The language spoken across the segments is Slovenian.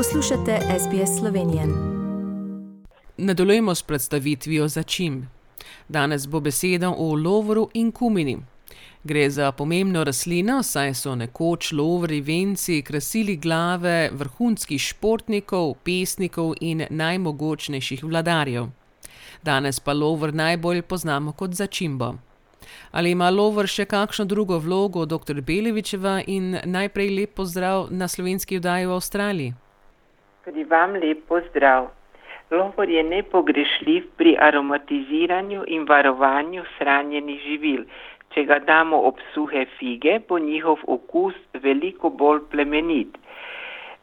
Poslušate SBS Slovenije. Nadaljujemo s predstavitvijo začim. Danes bo beseda o lovoru in kumini. Gre za pomembno rastlino, saj so nekoč lovri venci krasili glave vrhunskih športnikov, pesnikov in najmogočnejših vladarjev. Danes pa lovr najbolj poznamo kot začimbo. Ali ima lovr še kakšno drugo vlogo, dr. Belevičeva, in najprej lep pozdrav na slovenski vdaji v Avstraliji? Tudi vam lep pozdrav. Lovor je nepogrešljiv pri aromatiziranju in varovanju shranjenih živil. Če ga damo ob suhe fige, bo njihov okus veliko bolj plemenit.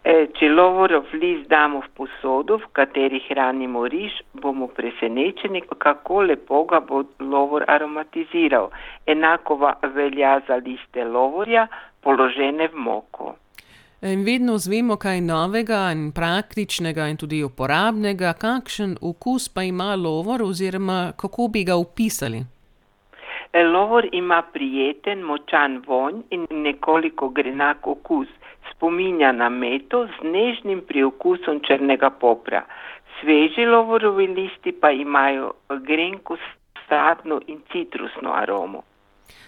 E, če lovorov list damo v posodo, v kateri hranimo riž, bomo presenečeni, kako lepo ga bo lovor aromatiziral. Enako velja za liste lovorja, položene v moko. In vedno zvemo kaj novega in praktičnega in tudi uporabnega, kakšen okus pa ima lovor oziroma kako bi ga opisali. Lovor ima prijeten, močan vonj in nekoliko grenak okus. Spominja na meto z nežnim priokusom črnega popra. Sveži lovorovi listi pa imajo grenko sadno in citrusno aromo.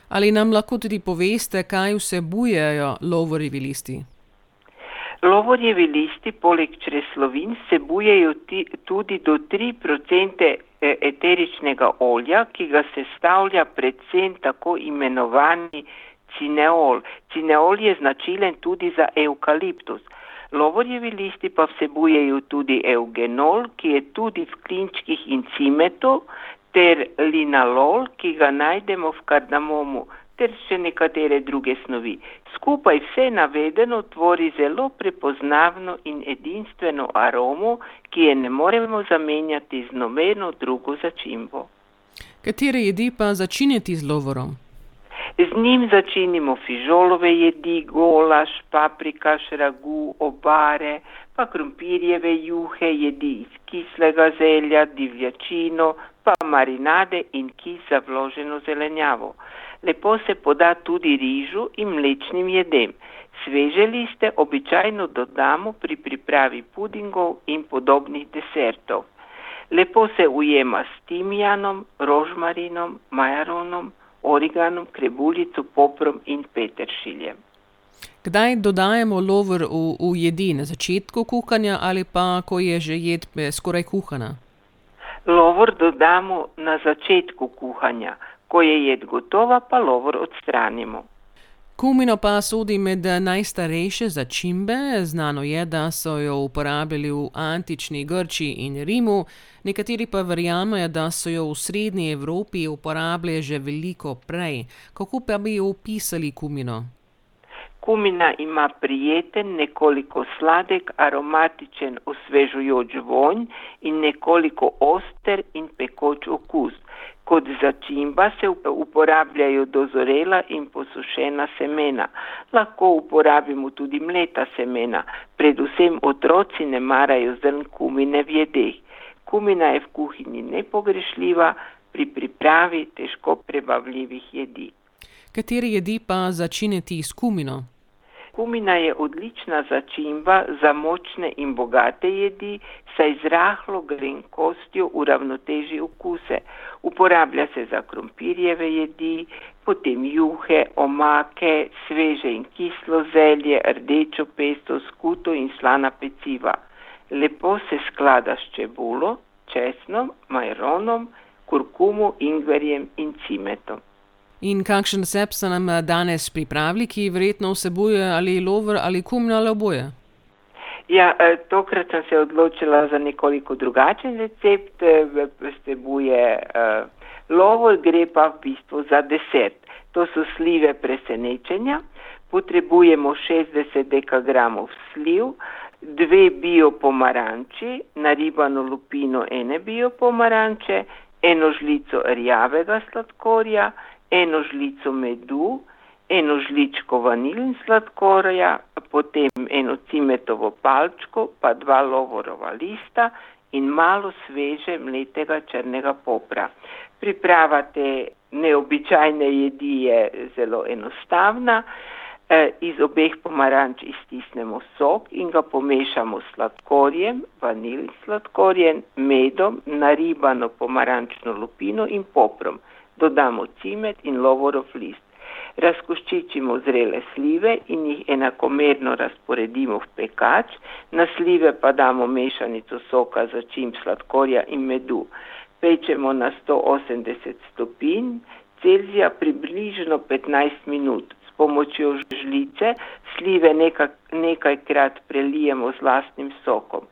Ali nam lahko tudi poveste, kaj vsebujejo lovorovi listi? Lovorjevi listi poleg čreslovin vsebujejo tudi do 3% eteričnega olja, ki ga sestavlja predvsem tako imenovani cineol. Cineol je značilen tudi za eukaliptus. Lovorjevi listi pa vsebujejo tudi eugenol, ki je tudi v klinčkih in cimetu, ter linalol, ki ga najdemo v kardamomu, ter še nekatere druge snovi. Skupaj vse navedeno tvori zelo prepoznavno in edinstveno aromo, ki je ne moremo zamenjati z nobeno drugo začimbo. Katere jedi pa začiniti z lovorom? Z njim začinimo fižolove jedi, golaž, paprikaš, ragu, obare, pa krompirjeve juhe, jedi iz kislega zelja, divjačino, pa marinade in kis za vloženo zelenjavo. Lepo se poda tudi rižu in mlečnim jedem. Sveže liste običajno dodamo pri pripravi pudingov in podobnih desertov. Lepo se ujema s timijanom, rožmarinom, majaronom, origanom, krebulico, poprom in peteršiljem. Kdaj dodajemo lovor v, v jedi, na začetku kuhanja ali pa ko je že jed skoraj kuhana? Lovor dodamo na začetku kuhanja, ko je jed gotova, pa lovor odstranimo. Kumino pa sodi med najstarejše začimbe. Znano je, da so jo uporabljali v antični Grčiji in Rimu, nekateri pa verjamejo, da so jo v srednji Evropi uporabljali že veliko prej. Kako pa bi jo opisali kumino? Kumina ima prijeten, nekoliko sladek, aromatičen, osvežujoč vonj in nekoliko oster in pekoč okus. Kot začimba se uporabljajo dozorela in posušena semena. Lahko uporabimo tudi mleta semena. Predvsem otroci ne marajo zrn kumine v jedeh. Kumina je v kuhinji nepogrešljiva pri pripravi težko prebavljivih jedi. Katere jedi pa začiniti s kumino? Kumina je odlična začimba za močne in bogate jedi, saj z rahlo grenkostjo uravnoteži okuse. Uporablja se za krompirjeve jedi, potem juhe, omake, sveže in kislo zelje, rdečo pesto, skuto in slana peciva. Lepo se sklada s čebulo, česnom, majronom, kurkumo, ingverjem in cimetom. In kakšen recept so nam danes pripravili, ki verjetno vsebuje ali lovor ali kumino ali oboje? Ja, tokrat sem se odločila za nekoliko drugačen recept, vsebuje uh, lovor, gre pa v bistvu za desert. To so slive presenečenja, potrebujemo 60 dekagramov sliv, dve bio pomaranči, naribano lupino ene bio pomaranče, eno žlico rjavega sladkorja, eno žlico medu, eno žličko vanilin sladkorja, potem eno cimetovo palčko, pa dva lovorova lista in malo sveže mletega črnega popra. Priprava te neobičajne jedi je zelo enostavna. E, iz obeh pomaranč iztisnemo sok in ga pomešamo s sladkorjem, vanilj sladkorjem, medom, naribano pomarančno lupino in poprom. Dodamo cimet in lovorov list. Razkoščičimo zrele slive in jih enakomerno razporedimo v pekač, na slive pa damo mešanico soka za čim sladkorja in medu. Pečemo na 180 stopinj Celzija približno 15 minut. S pomočjo žlice slive nekaj, nekajkrat prelijemo z lastnim sokom.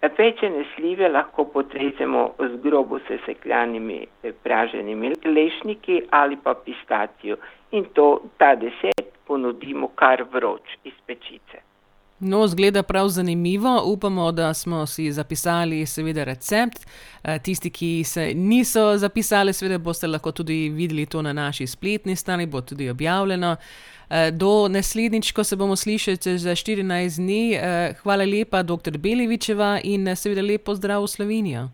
Pečene slive lahko potresemo z grobo sesekljanimi eh, praženimi lešniki ali pa pistacijo in to, ta desert ponudimo kar vroč iz pečice. No, zgleda prav zanimivo. Upamo, da smo si zapisali, seveda, recept. Eh, tisti, ki se niso zapisali, seveda, boste lahko tudi videli to na naši spletni strani, bo tudi objavljeno. Eh, do naslednjič, ko se bomo slišali čez 14 dni, eh, hvala lepa, dr. Belevičeva, in seveda lepo zdrav v Slovenijo.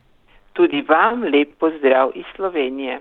Tudi vam lepo zdrav iz Slovenije.